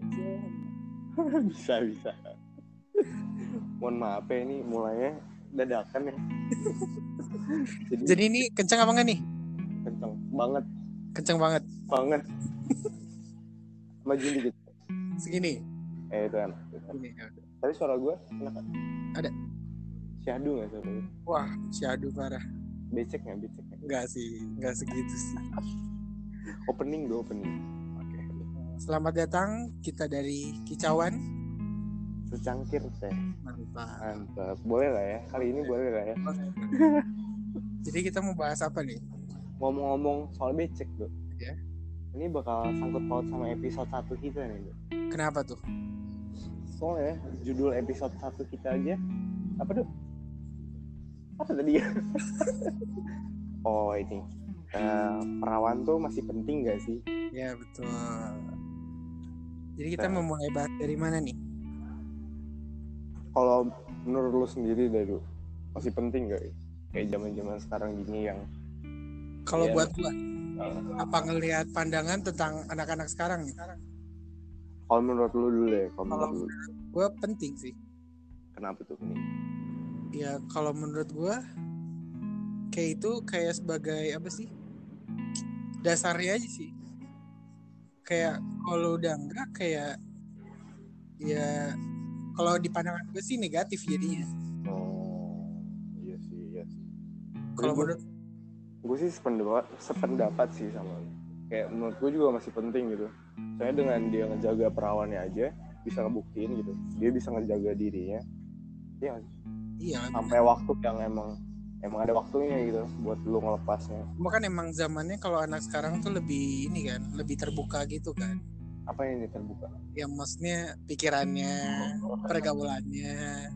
bisa bisa. Mohon maaf ya ini mulainya dadakan ya. Jadi, jadi ini kenceng apa enggak nih? Kenceng banget. Kenceng banget. Banget. Maju dikit. Segini. Eh itu enak Segini, ya. tapi suara gue enak kan? Ada. syahdu nggak suara gue wah syahdu parah. Becek nggak? Becek nggak? enggak sih enggak segitu sih. Opening dong opening selamat datang kita dari kicauan. Secangkir teh. Mantap. Mantap. Boleh lah ya kali ini boleh lah ya. Jadi kita mau bahas apa nih? Ngomong-ngomong soal becek tuh Ya. ini bakal sangkut paut sama episode satu kita nih Dok. kenapa tuh? Soalnya judul episode satu kita aja apa tuh apa tadi? Ya oh ini. Eh, perawan tuh masih penting gak sih? Ya betul jadi kita Nah. mau mulai bahas dari mana nih? Kalau menurut lu sendiri dari masih penting gak kayak zaman zaman sekarang gini yang kalau Iya. buat gua eh, apa ngelihat pandangan tentang anak-anak sekarang nih? Kalau menurut lu dulu deh kalau Kalau- menurut lu. gua penting sih. Kenapa tuh ini ya kalau menurut gua kayak itu kayak sebagai apa sih? Dasarnya aja sih kayak kalau udah enggak kayak ya kalau di pandangan gue sih negatif jadinya. Oh iya sih iya sih. Kalau menurut gue sih sependapat sependapat sih sama lu. kayak menurut gue juga masih penting gitu. Soalnya dengan dia ngejaga perawannya aja bisa ngebuktiin gitu. Dia bisa ngejaga dirinya. Ya iya sampai waktu yang emang emang ada waktunya gitu buat lu ngelepasnya. Cuma kan emang zamannya kalau anak sekarang tuh lebih ini kan lebih terbuka gitu kan. Apa yang terbuka? Ya maksudnya pikirannya pergaulannya.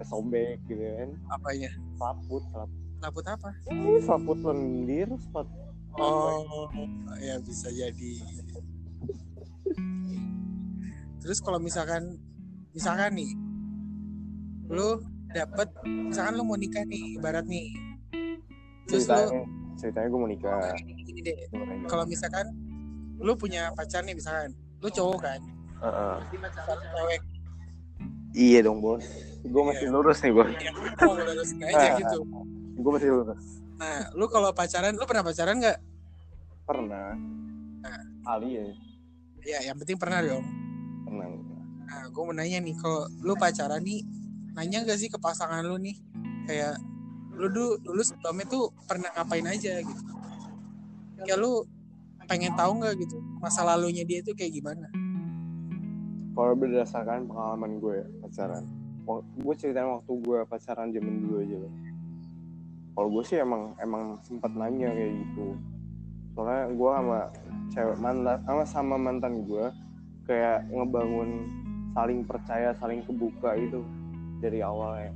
Kesobek gitu kan apanya? Selaput selaput. Laput apa? Ini selaput lendir selaput Oh, ya bisa jadi. Terus kalau misalkan misalkan nih lu dapet misalkan lu mau nikah nih ibarat nih. Terus lu ceritanya ceritanya gue mau nikah gini, gini deh. Kalau misalkan lu punya pacar nih misalkan, lu cowok kan, Heeh. pacar lu cewek, iya dong bos gue masih Iya. lurus nih bos ya mau aja gitu. gue masih lurus Nah, lu kalau pacaran, lu pernah pacaran nggak? pernah Nah. kali ya Ya, yang penting pernah dong. pernah Nah, gue mau nanya nih, kalau lu pacaran nih, nanya gak sih ke pasangan lu nih, kayak lu dulu, dulu sebelumnya tuh pernah ngapain aja? gitu? Ya lu pengen tahu nggak gitu masa lalunya dia tuh kayak gimana? kalau berdasarkan pengalaman gue ya, pacaran. Gue ceritain waktu gue pacaran zaman dulu aja loh kalau gue sih emang emang sempat nanya kayak gitu. Soalnya gue sama cewek mantan sama sama mantan gue kayak ngebangun saling percaya saling kebuka itu dari awalnya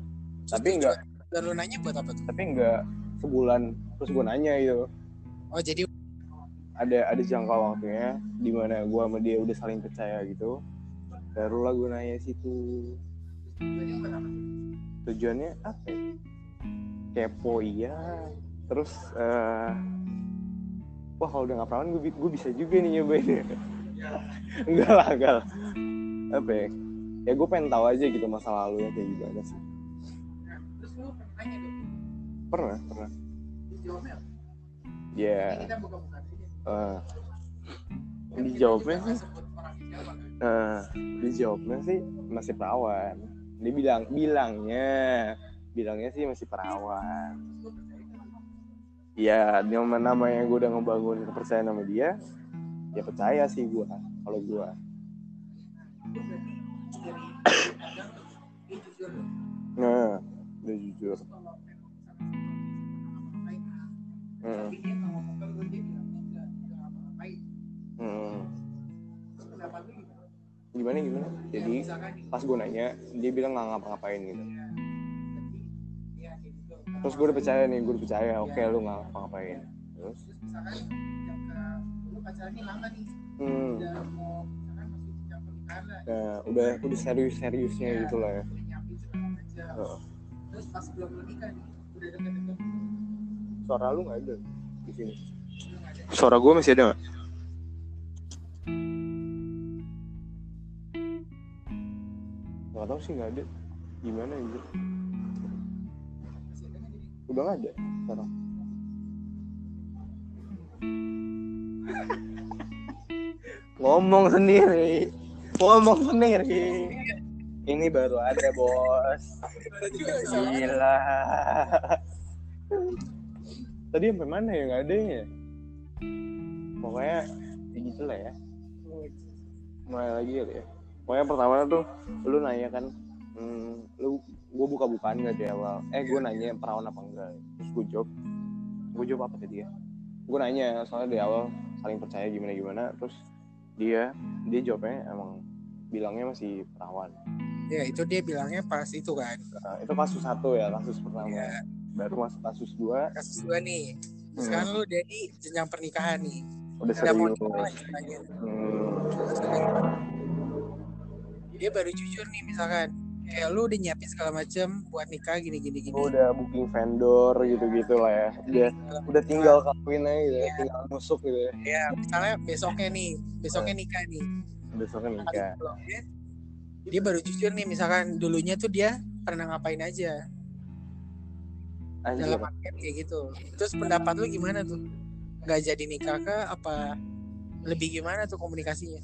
tapi enggak Dan lu nanya buat apa tuh? tapi enggak sebulan terus gue nanya gitu. Oh jadi ada ada jangka waktunya di mana gue sama dia udah saling percaya gitu. Barulah gue nanya situ. Tujuannya apa? Ya? kepo iya. Terus eh wah kalau udah nggak perawan gue, gue bisa juga nih nyobain ya enggak lah enggak lah. Apa ya ya gue pengen tahu aja gitu masa lalunya kayak gimana sih terus lu pernah nanya dong? pernah pernah ya aja. eh, dijawabnya sih siapa kan? Nah, dijawabnya sih masih perawan. Dia bilang bilangnya, bilangnya sih masih perawan. Ya, nama namanya gue udah ngebangun kepercayaan sama dia, ya percaya sih gue. Kalau gue, bilang enggak enggak ngapa-ngapain hmm. lu gimana Gimana gimana? Ya, Jadi pas gue nanya, dia bilang nggak ngapa-ngapain gitu. ya, ya kayak gitu Terus gue udah percaya nih, gue udah percaya. Oke, lu nggak ngapa-ngapain. Terus, hmm, nah, udah udah serius-seriusnya Ya, gitu lah ya. Terus pas belum menikah nih udah deket-deket. Suara lu nggak ada di sini. Suara gue masih ada nggak? nggak tahu sih nggak ada. Gimana anjir udah nggak ada sekarang? Ngomong sendiri. Ngomong sendiri ini baru ada bos. Gila. Tadi sampai mana ya? Nggak ada ya? Pokoknya ya gitu lah ya. Mulai lagi ya. Pokoknya pertama tuh lu nanya kan hmm, lu gue buka bukaan gak di awal? Eh gue nanya perawan apa enggak? Terus gue jawab. Gue jawab apa tadi ya gue nanya soalnya di awal saling percaya gimana gimana terus dia dia jawabnya emang bilangnya masih perawan ya itu dia bilangnya pas itu kan. Nah, itu kasus satu ya kasus pertama. Ya baru masuk kasus dua. Kasus dua nih. Sekarang lu udah di jenjang pernikahan nih. Udah udah mau serius lah hmm, dia baru jujur nih misalkan. Kayak lu udah nyiapin segala macem buat nikah gini gini gini udah booking vendor gitu gitu lah ya. Dia udah tinggal kawin aja gitu ya tinggal nusuk gitu ya. Ya misalnya besoknya nih besoknya nikah nih. Besoknya nikah dia baru jujur nih misalkan dulunya tuh dia pernah ngapain aja. Anjir. Dalam artian kayak gitu. Terus pendapat lu gimana tuh? Nggak jadi nikah kah? Apa lebih gimana tuh komunikasinya?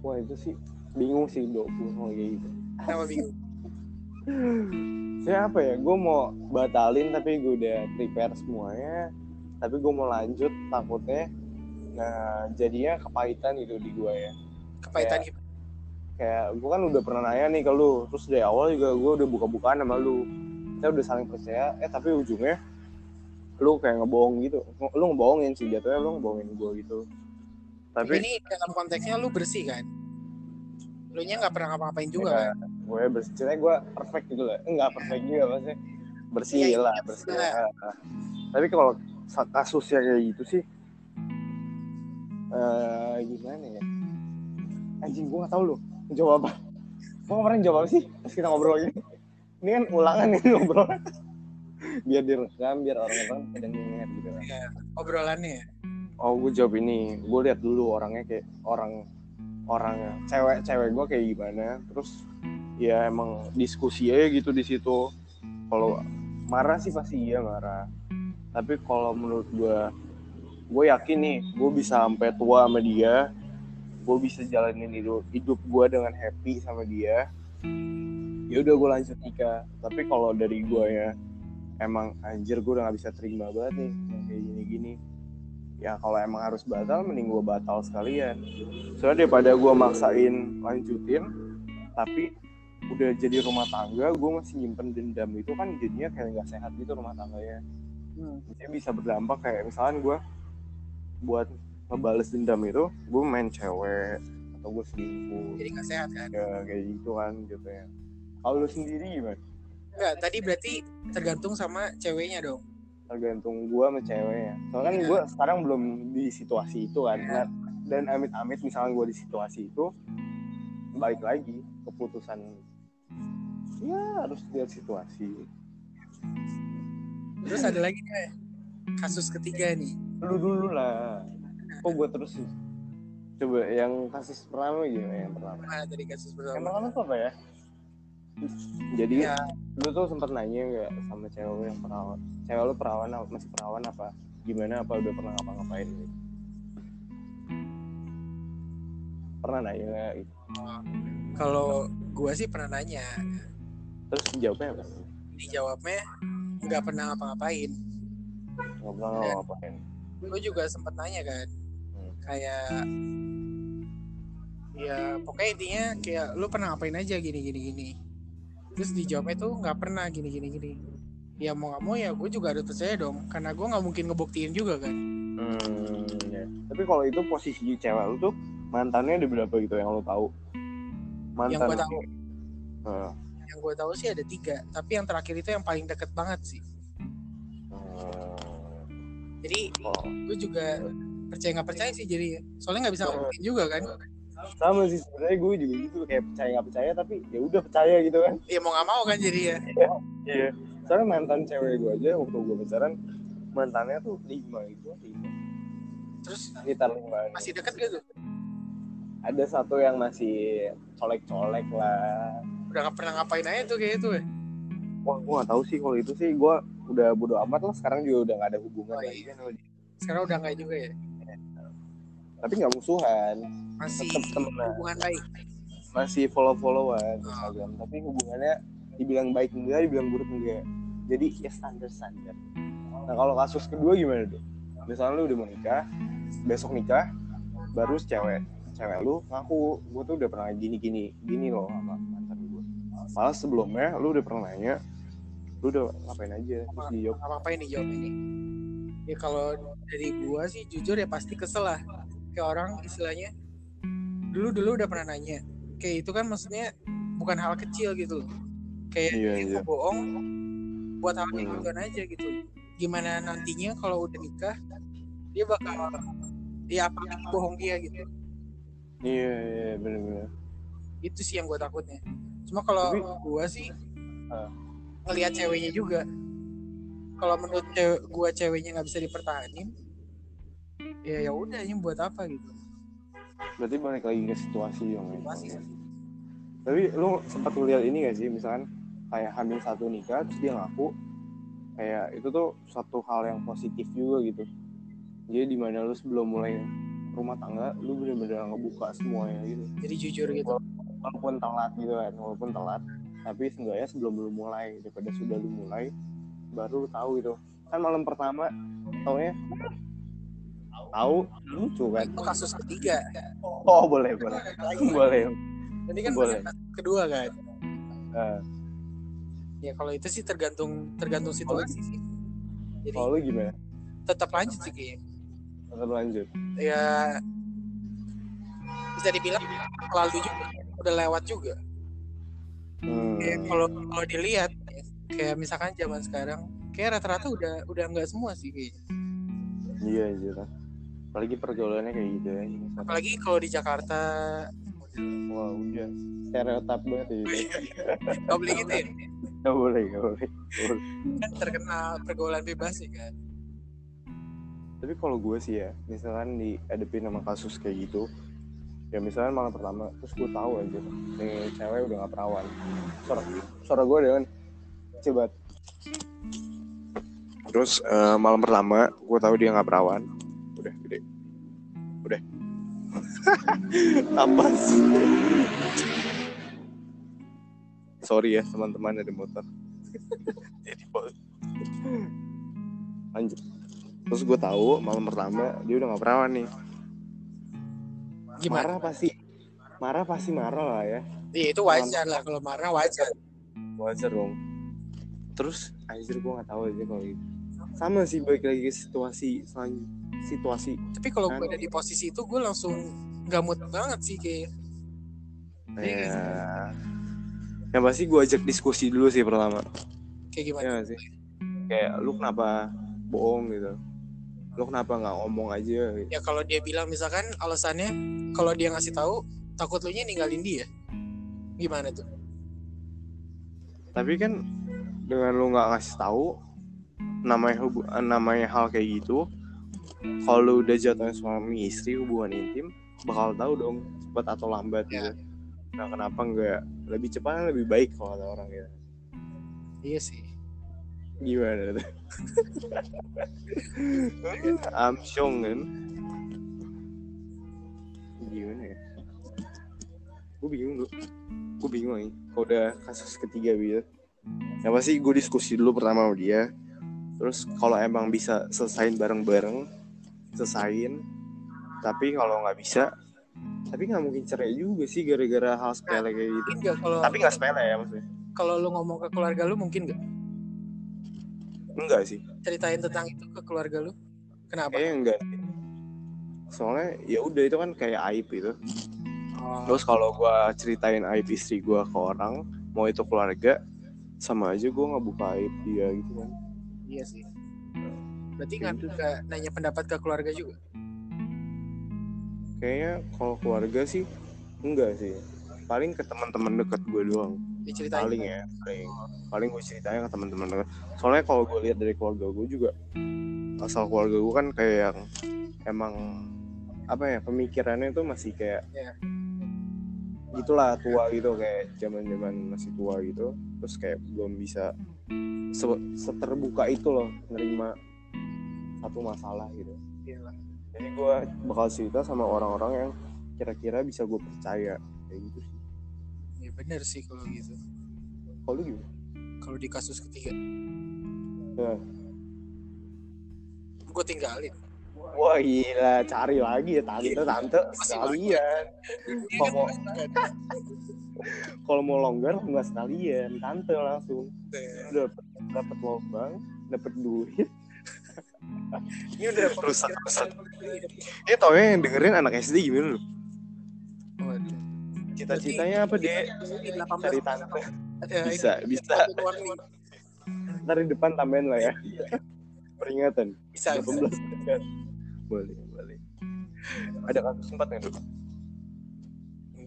Wah itu sih bingung sih dok kalau kayak gitu. Kenapa bingung? Saya apa ya gue mau batalin tapi gue udah prepare semuanya tapi gue mau lanjut takutnya nah jadinya kepahitan gitu di gue ya. Kepahitan gimana kayak gue kan udah pernah nanya nih ke lu. Terus dari awal juga gue udah buka-bukaan sama lu. Kita udah saling percaya. Eh tapi ujungnya lu kayak ngebohong gitu. Lu ngebohongin sih jatuhnya lu ngebohongin gue gitu. Tapi ini dalam konteksnya lu bersih kan? Lu nya nggak pernah ngapa-ngapain juga kan? gue bersih. Ceritanya gue perfect gitu lah enggak perfect juga maksudnya. Bersih Iya, lah iya, bersih lah. Ah, ah. tapi kalau kasusnya kayak gitu sih eh gimana ya? Anjing gue gak tahu loh jawab apa? Gue kemarin jawab apa sih? Pas kita ngobrol ini ini kan ulangan nih ngobrol. Biar direkam biar orang-orang pada denger gitu kan. Ya, obrolannya ya. oh gue jawab ini. Gue lihat dulu orangnya kayak orang orangnya cewek cewek gue kayak gimana. Terus ya emang diskusi aja gitu di situ. Kalau marah sih pasti iya marah. Tapi kalau menurut gue gue yakin nih gue bisa sampai tua sama dia gue bisa jalanin hidup hidup gue dengan happy sama dia. Ya udah gue lanjut nikah. Tapi kalau dari gue ya emang anjir gue udah gak bisa terima banget nih yang kayak gini-gini. Ya kalau emang harus batal mending gue batal sekalian. Soalnya daripada gue maksain lanjutin tapi udah jadi rumah tangga gue masih nyimpen dendam itu kan jadinya kayak nggak sehat gitu rumah tangganya. Hmm. Bisa berdampak kayak misalkan gue buat ngebales dendam itu gue main cewek atau gue selingkuh Jadi nggak sehat kan? ya kayak gitu kan gitu ya kalau lu sendiri gimana Enggak, tadi berarti tergantung sama ceweknya dong. tergantung gue sama ceweknya soalnya kan Iya. gue sekarang belum di situasi itu kan. Nah, dan amit-amit misalnya gue di situasi itu balik lagi keputusan ya harus lihat situasi Terus ada lagi nih kasus ketiga nih. lu dulu lah kok gue terus sih? Coba yang kasus pertama gimana yang pertama? Mana tadi kasus yang pertama? pertama tuh apa ya? Jadi Ya, lu tuh sempet nanya nggak sama cewek lu yang perawan? Cewek lu perawan apa- masih perawan apa? Gimana apa udah pernah ngapa-ngapain? Gitu pernah nanya nggak gitu? Kalau gua sih pernah nanya, terus jawabnya apa? Dijawabnya nggak pernah ngapa-ngapain. nggak pernah Ya. ngapain Gue juga sempet nanya kan. Kayak ya pokoknya intinya kayak lu pernah ngapain aja gini gini gini. Terus dijawabnya tuh nggak pernah gini gini gini. Ya mau nggak mau ya gue juga harus percaya dong, karena gue nggak mungkin ngebuktiin juga kan. hmm, ya. tapi kalau itu posisi cewek lu tuh mantannya ada berapa gitu yang lu tahu Yang mantan gue tahu, Heeh. yang gue tahu sih ada tiga, tapi yang terakhir itu yang paling deket banget sih. Hmm. Jadi oh gue juga percaya nggak percaya sih jadi soalnya nggak bisa ngebuktiin juga kan. sama sih sebenarnya gue juga gitu kayak percaya nggak percaya tapi ya udah percaya gitu kan Ya mau nggak mau kan jadi ya. iya soalnya mantan cewek gue aja waktu gue pacaran mantannya tuh lima itu lima Terus sekitar lima masih deket gitu. ada satu yang masih colek-colek lah udah gak pernah ngapain aja tuh kayak itu ya wah gue gak tahu sih kalau itu sih gue udah bodo amat lah sekarang juga udah gak ada hubungan Oh, lagi iya. kan dia. sekarang udah nggak juga ya tapi nggak musuhan. Masih Tetep temenan. hubungan baik. Masih follow followan Instagram. Tapi hubungannya dibilang baik enggak dibilang buruk enggak. Jadi ya standar standar nah kalau kasus kedua gimana tuh misalnya lu udah mau nikah besok nikah baru cewek. Cewek lu ngaku gue tuh udah pernah gini gini gini loh sama mantan gue malah sebelumnya lu udah pernah nanya lu udah ngapain aja? Terus dijawab. apa apa ini jawab ini. Ya kalau dari gua sih jujur ya pasti kesel lah kayak orang istilahnya dulu dulu udah pernah nanya kayak itu kan maksudnya bukan hal kecil gitu loh. kayak Iya, iya. bohong buat hal kayak Hmm. gituan aja gitu gimana nantinya kalau udah nikah dia bakal ya apa bohong dia gitu iya iya bener-bener itu sih yang gue takutnya cuma kalau gua sih Ah. ngelihat ceweknya juga kalau menurut cewek gua ceweknya nggak bisa dipertahanin ya ya udah ini buat apa gitu? Berarti balik lagi ke situasi dong ya. Situasi. tapi lu sempat ngeliat ini gak sih? Misalkan kayak hamil satu nikah terus dia ngaku kayak itu tuh suatu hal yang positif juga gitu. Jadi di mana lu sebelum mulai rumah tangga lu bener-bener ngebuka semuanya gitu. Jadi jujur gitu. Walaupun telat gitu kan walaupun telat. Tapi seenggaknya sebelum lu mulai daripada sudah lu mulai baru lu tahu gitu. Kan malam pertama taunya tahu? Lucu kan itu kasus ketiga. Oh boleh boleh. Boleh. Ini kan Boleh. kasus kedua kan? Eh, ya kalau itu sih tergantung tergantung situasi sih. Jadi kalau lu gimana? tetap lanjut sih kayaknya. Tetap lanjut. Ya bisa dibilang lalu juga udah lewat juga. Hmm. Kayak kalau kalau dilihat kayak misalkan zaman sekarang kayak rata-rata udah udah nggak semua sih kayaknya. Iya iya. Apalagi pergaulannya kayak gitu ya. Apalagi kalau di Jakarta Wah udah stereotip banget ya. nggak boleh gitu ya. Gak boleh, gak boleh. Kan terkenal pergaulan bebas ya kan. Tapi kalau gue sih ya, misalkan dihadapin sama kasus kayak gitu, ya misalkan malam pertama, terus gue tahu aja nih cewek udah gak perawan. Suara, suara gue dengan coba. Terus eh, malam pertama, gue tahu dia gak perawan. Udah gede. Udah. Apa sih? Sorry ya teman-teman ada motor. Jadi. Lanjut. Terus gue tahu malam pertama dia udah gak perawan nih. Gimana? Marah pasti. Marah pasti marah lah ya. Iya itu wajar lah kalau marah wajar. Wajar dong. Terus anjir gue gak tahu aja kalau gitu. Sama sih balik lagi ke situasi selanjutnya. Situasi. Tapi kalau gue Kan. ada di posisi itu gue langsung gamut banget sih kayak. Ya. Yang pasti gue ajak diskusi dulu sih pertama. Kayak gimana? Gak sih? Kayak lu kenapa bohong gitu. Lu kenapa nggak ngomong aja gitu. Ya kalau dia bilang misalkan alasannya kalau dia ngasih tahu takut lu nya ninggalin dia. Gimana tuh? Tapi kan dengan lu nggak ngasih tahu namanya hubu- namanya hal kayak gitu kalau lu udah jatuhnya suami istri hubungan intim bakal tahu dong cepat atau lambat Ya. gitu. Nah kenapa nggak? Lebih cepat kan lebih baik kalau ada orang gitu. Iya sih. gimana tuh? Amsyong kan? Gimana ya? Gue bingung lu gue bingung nih. Kalau udah kasus ketiga gitu yang pasti gue diskusi dulu pertama sama dia. Terus kalau emang bisa selesain bareng-bareng selesain tapi kalau nggak bisa tapi nggak mungkin cerai juga sih gara-gara hal sepele kayak gitu nggak kalau tapi nggak sepele ya maksudnya kalau lu ngomong ke keluarga lu mungkin nggak enggak sih ceritain tentang itu ke keluarga lu? Kenapa? kayaknya enggak soalnya ya udah itu kan kayak aib gitu Oh, Terus kalau gua ceritain aib istri gua ke orang, mau itu keluarga, sama aja gua ngebuka aib dia gitu kan. iya sih. Berarti nggak nggak nanya pendapat ke keluarga juga? Kayaknya kalau keluarga sih enggak sih. Paling ke teman-teman dekat gua doang. Diceritain. Paling ya, paling. Paling gue ceritain ke teman-teman dekat. Soalnya kalau gue lihat dari keluarga gue juga asal keluarga gue kan kayak yang emang apa ya pemikirannya tuh masih kayak Iya. gitulah tua gitu kayak zaman zaman masih tua gitu terus kayak belum bisa se- seterbuka itu loh nerima satu masalah gitu. Iyalah. jadi gue bakal cerita sama orang-orang yang kira-kira bisa gue percaya. Kayak gitu sih. Ya bener sih kalau gitu. Kalau lu gimana? Kalau di kasus ketiga. Ya. gue tinggalin. Wah gila. Cari lagi ya tante tante. Masih sekalian. Kalau- kan? Kalau mau longgar nggak sekalian. Tante langsung. Udah dapet, dapet lobang dapet duit ini udah Rusak, rusak. ini tau ya yang dengerin anak SD gimana lu? Cita-citanya apa deh Di 18 cari tante. Itu. bisa. bisa ntar di depan tambahin lah ya. Peringatan. Bisa bisa. 18 kan boleh boleh. Ada kasus sempat nggak tuh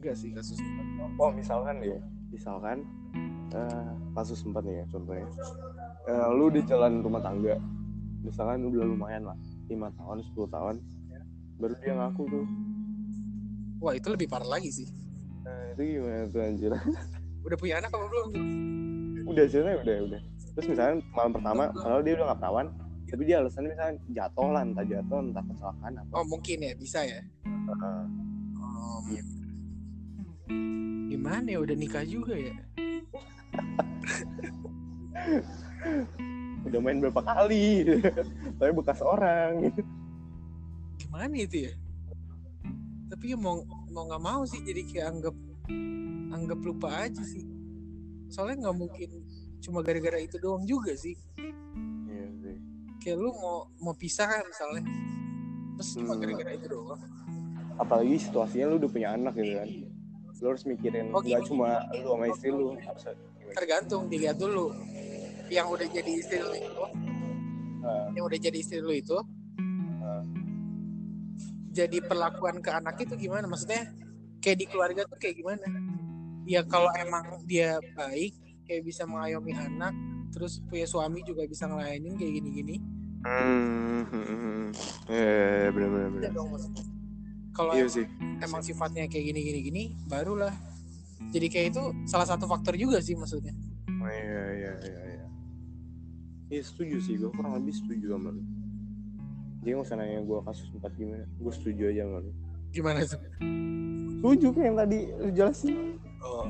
enggak sih kasus oh misalkan ya misalkan eh, kasus sempat nih ya contohnya. Eh, lu di jalan rumah tangga misalkan udah lumayan lah 5 tahun 10 tahun baru dia ngaku tuh. Wah itu lebih parah lagi sih. Nah, itu gimana tuh anjir? Udah punya anak apa belum? Udah sebenarnya udah udah terus misalkan malam pertama kalau dia udah nggak perawan tapi dia alasannya misalnya jatuh lah entah jatuh entah kecelakaan apa. Oh mungkin ya bisa ya? Heeh. Oh, gimana ya udah nikah juga ya udah main berapa kali? Tapi bekas orang. Gimana itu ya? Tapi ya mau mau nggak mau sih jadi kayak anggap anggap lupa aja sih. Soalnya nggak mungkin cuma gara-gara itu doang juga sih. Iya sih. Kayak lu mau mau pisah kan misalnya. Terus cuma Hmm. gara-gara itu doang. Apalagi situasinya lu udah punya anak gitu kan. Lu harus mikirin Oh, nggak gini. cuma lu sama istri lu. Tergantung dilihat dulu yang udah jadi istri lu itu. Nah, yang udah jadi istri lu itu. Ah. jadi perlakuan ke anak itu gimana? Maksudnya kayak di keluarga tuh kayak gimana? Ya kalau emang dia baik kayak bisa mengayomi anak terus punya suami juga bisa ngelayanin kayak gini-gini. Hmm, hmm, hmm. eh benar benar udah benar dong maksudnya. Kalau iya emang, sih. emang sifatnya kayak gini-gini gini barulah. Jadi kayak itu salah satu faktor juga sih maksudnya. Oh, iya iya iya iya setuju sih. Gue kurang lebih setuju sama lu. Jadi nggak usah nanya gue kasus empat gimana gue setuju aja sama lu. Gimana tuh? Setuju kayak yang tadi lu jelasin. Oh.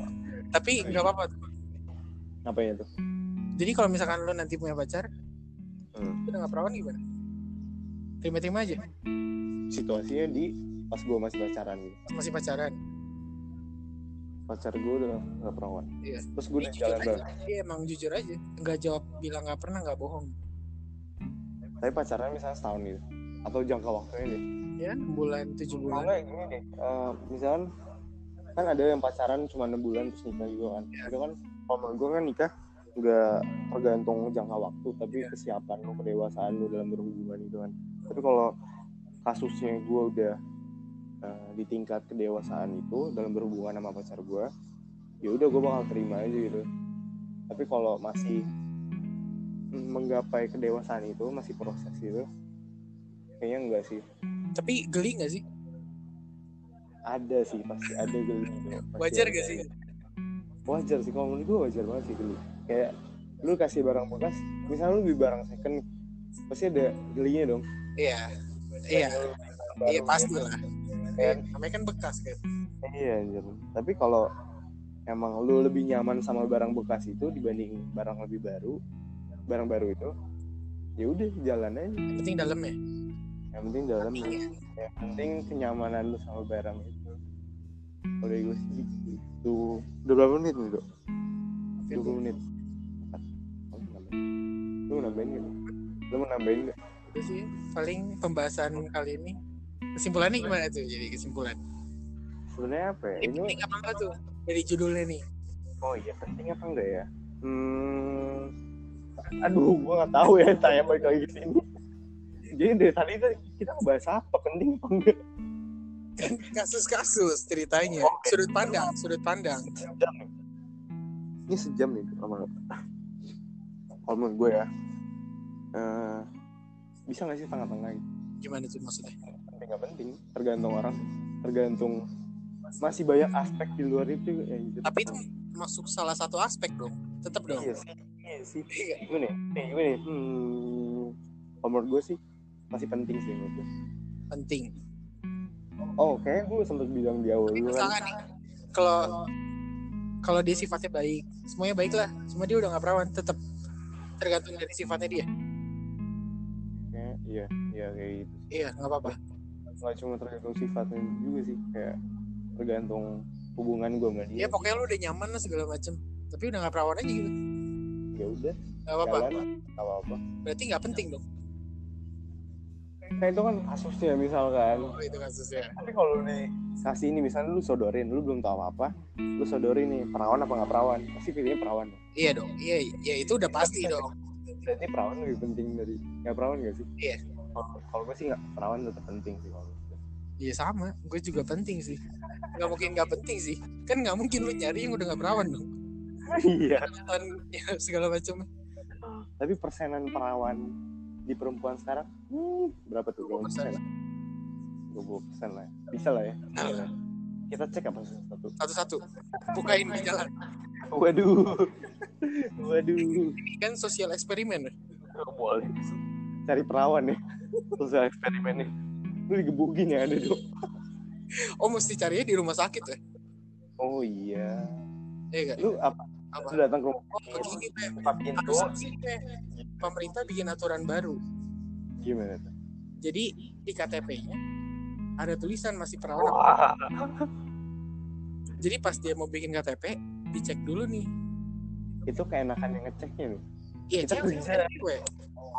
tapi nggak apa-apa tuh. apanya tuh? Jadi kalau misalkan lu nanti punya pacar Hmm. udah nggak perawan gimana? Terima-terima aja? Situasinya di pas gue masih pacaran. Gitu masih pacaran pacar gue udah nggak perawan Iya. terus gue udah jalan aja. Dia emang jujur aja nggak jawab bilang nggak pernah nggak bohong tapi pacaran misalnya setahun gitu atau jangka waktunya deh ya enam bulan tujuh bulan Soalnya gini deh, eh, misalkan kan ada yang pacaran cuma enam bulan terus nikah juga kan. Itu kan kalau gue kan nikah nggak tergantung jangka waktu, tapi kesiapan lu, kedewasaan lu dalam berhubungan gitu kan. Tapi kalau kasusnya gue udah eh, di tingkat kedewasaan itu dalam berhubungan sama pacar gue, ya udah gue bakal terima aja gitu. Tapi kalau masih menggapai kedewasaan itu masih proses gitu, kayaknya enggak sih. tapi geli nggak sih ada sih pasti ada geli gitu. Pasti wajar ada. gak sih wajar sih kalau menurut gue wajar banget sih geli kayak lu kasih barang bekas misalnya lu beli barang second pasti ada gelinya dong iya iya iya gitu. pasti lah Kan? namanya kan bekas kan iya anjir tapi kalau emang lu lebih nyaman sama barang bekas itu dibanding barang lebih baru barang baru itu ya udah jalan aja yang penting dalamnya yang penting dalamnya Iya. yang penting kenyamanan lu sama barang itu kalau gue sih gitu udah berapa menit nih dok? 20 menit Empat. Oh, nambahin. lu mau nambahin gak? lu mau nambahin gak? itu sih paling pembahasan kali ini kesimpulannya gimana tuh jadi kesimpulan? Sebenarnya apa ya? Ini penting apa enggak tuh dari judulnya nih? Oh iya penting apa enggak ya? Hmm aduh gua nggak tahu ya tanya balik lagi sini. Jadi dari tadi tuh kita ngebahas apa? Penting apa enggak? Kan kasus-kasus ceritanya. Oke. sudut pandang sudut pandang. Sejam nih. Ini sejam nih lama kalau menurut gue ya eh, bisa nggak sih tengah-tengah gimana tuh maksudnya nggak penting tergantung orang tergantung masih banyak aspek di luar itu ya gitu. tapi itu masuk salah satu aspek dong tetap dong. Iya sih iya sih. Gimana ya nih gimana ya hmm, menurut gue sih masih penting sih menurut gue penting. Oh kayaknya gue sempat bilang di awal dulu kan. Kalau kalau dia sifatnya baik semuanya baik lah. Semua dia udah nggak perawan tetap tergantung dari sifatnya dia. Kayak iya iya kayak gitu. Iya nggak apa-apa nggak cuma tergantung sifatnya juga sih kayak tergantung hubungan gue sama dia. ya pokoknya lu udah nyaman lah segala macem. Tapi udah nggak perawan aja gitu. Ya udah nggak apa-apa. nggak apa-apa. Berarti nggak penting dong. Nah itu kan kasusnya misalkan. Oh itu kasusnya. Tapi kalau nih kasih ini misalnya lu sodorin lu belum tahu apa apa lu sodorin nih perawan apa nggak perawan? Pasti pilihnya perawan dong. iya dong iya iya itu udah pasti dong. Berarti perawan lebih penting dari nggak perawan gak sih? Iya. Kalau gue sih nggak perawan tetap penting sih kalau iya sama. Gue juga penting sih. Nggak mungkin nggak penting sih. Kan nggak mungkin lu nyari yang udah nggak perawan dong. Iya. Ya, segala macam tapi persenan perawan di perempuan sekarang hmm, berapa tuh? 20%. persen. Dua persen lah. Bisa lah ya. Nah. kita cek apa satu. Satu-satu. Bukain di jalan. Waduh. Waduh. Ini kan sosial eksperimen. Boleh. Cari perawan ya sosial eksperimen nih. Lu digebukin ya ada dong oh mesti carinya di rumah sakit ya? Oh iya. Iya gak? lu apa? Apa? Lu datang ke rumah oh begini teh buka pintu. Harus sih teh pemerintah bikin aturan baru. Gimana tuh jadi di KTP-nya ada tulisan masih perawan. Wah. Jadi pas dia mau bikin KTP dicek dulu nih. Itu keenakan yang ngeceknya nih iya Kita cewek. bisa- cewek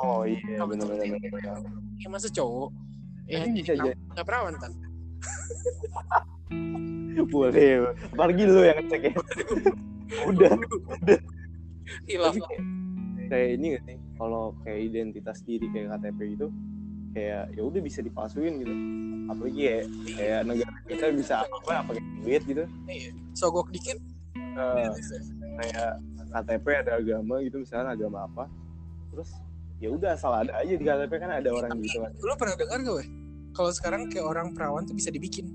oh iya Kalau benar benar benar ya masa cowok? Ya bisa jadi jadi nggak perawan kan boleh apalagi lu yang ngecek ya. Udah hilaf tapi kayak, ini gak sih kalau kayak identitas diri kayak KTP itu kayak ya udah bisa dipalsuin gitu. Apalagi ya kayak negara kita bisa apa apa pakai duit gitu. Sogok dikit. Eh, kayak KTP ada agama gitu misalnya agama apa terus ya udah asal ada aja di KTP kan ada orang gitu kan. Lu pernah dengar gak weh? Kalau sekarang kayak orang perawan tuh bisa dibikin.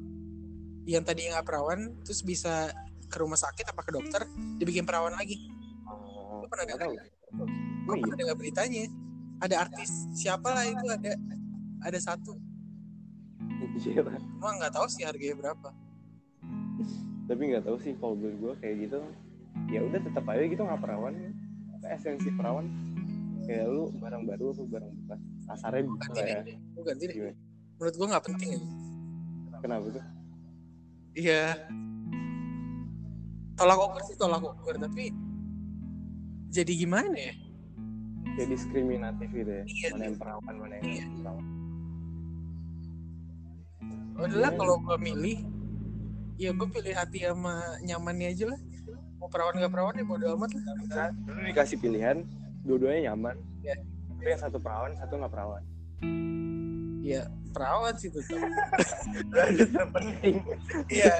Yang tadi nggak perawan terus bisa ke rumah sakit apa ke dokter dibikin perawan lagi. Oh, Lu pernah dengar tahu. gue Oh, iya. pernah dengar beritanya? Ada artis siapa lah itu ada ada satu. Cuma nggak tahu sih harganya berapa. Tapi nggak tahu sih kalau gue kayak gitu. Ya udah tetap aja gitu nggak perawan. Apa esensi perawan kayak lu barang baru atau barang bekas kasarnya gitu ganti lah ya. Lu ganti deh. Gimana? menurut gue nggak penting ya. Kenapa tuh? Iya. Tolak ukur sih tolak ukur. Tapi jadi gimana ya? Kayak diskriminatif gitu ya. Iya, mana yang perawan mana yang Iya. perawan. Udahlah Iya. kalau gue milih ya gue pilih hati sama nyamannya aja lah. Mau perawan nggak perawan ya bodo amat lah. Lu dikasih pilihan dua-duanya nyaman. Iya. tapi yang satu perawan satu nggak perawan. Ya perawan sih tetap terpenting iya.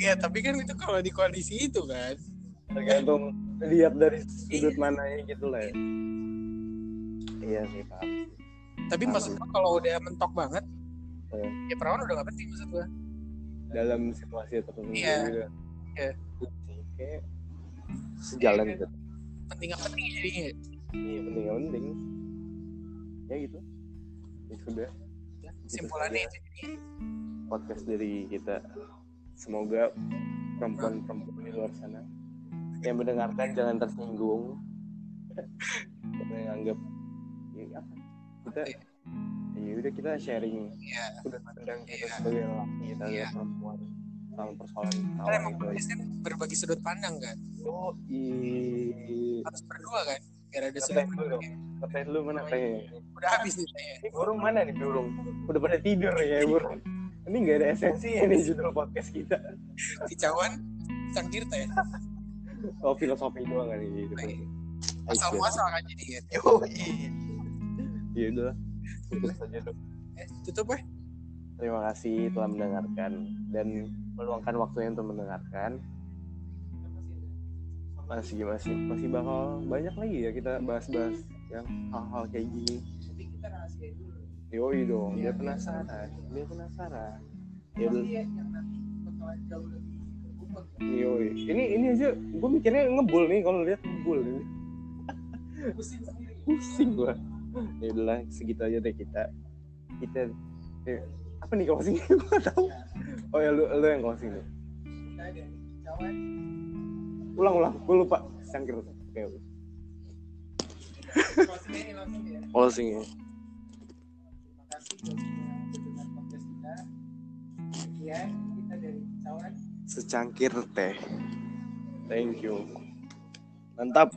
Iya tapi kan itu kalau di kondisi itu kan. Tergantung lihat dari sudut mananya gitu lah ya. Iya sih paham tapi Paham. maksud gue kalau udah mentok banget Iya. ya perawan udah gak penting maksud gue dalam situasi tertentu Iya. gitu Iya. kayak sejalan gitu penting gak penting jadinya iya penting nggak penting ya gitu ya sudah simpulannya saja. itu jadinya. podcast dari kita semoga perempuan-perempuan di luar sana yang mendengarkan jangan tersinggung yang anggap ya apa kita ya udah kita sharing Iya. sudut pandang kita Iya. sebagai lelaki kita Iya. sebagai perempuan sama persoalan kan perawan emang podcast kan berbagi sudut pandang kan? Oh iya harus berdua kan? Biar ada sudut dulu pandang. Ngetes dulu mana teh udah habis nih saya ini burung mana nih burung? Udah pada tidur ya burung. Ini nggak ada esensinya nih judul podcast kita. Kicauan sang tirta ya? Oh filosofi doang kan ini asal muasal kan jadi kan Yo, iya udah tutup saja eh, tutup ya Terima kasih telah mendengarkan dan meluangkan waktunya untuk mendengarkan. Masih masih masih bakal banyak lagi ya kita bahas-bahas yang hal-hal kayak gini. Yoi dong, dia penasaran. Dia penasaran. Kan. Yoi. Ini ini aja gue mikirnya ngebul nih kalau lihat ngebul ini. pusing sendiri Pusing gua. Ya udahlah segitu aja deh kita. Kita eh, apa nih closing? gue gak tahu. Oh ya lu lu yang closing nih. Ulang ulang, gue lupa. Cangkir. Oke. oke. closing ya Secangkir teh. Thank you. Mantap.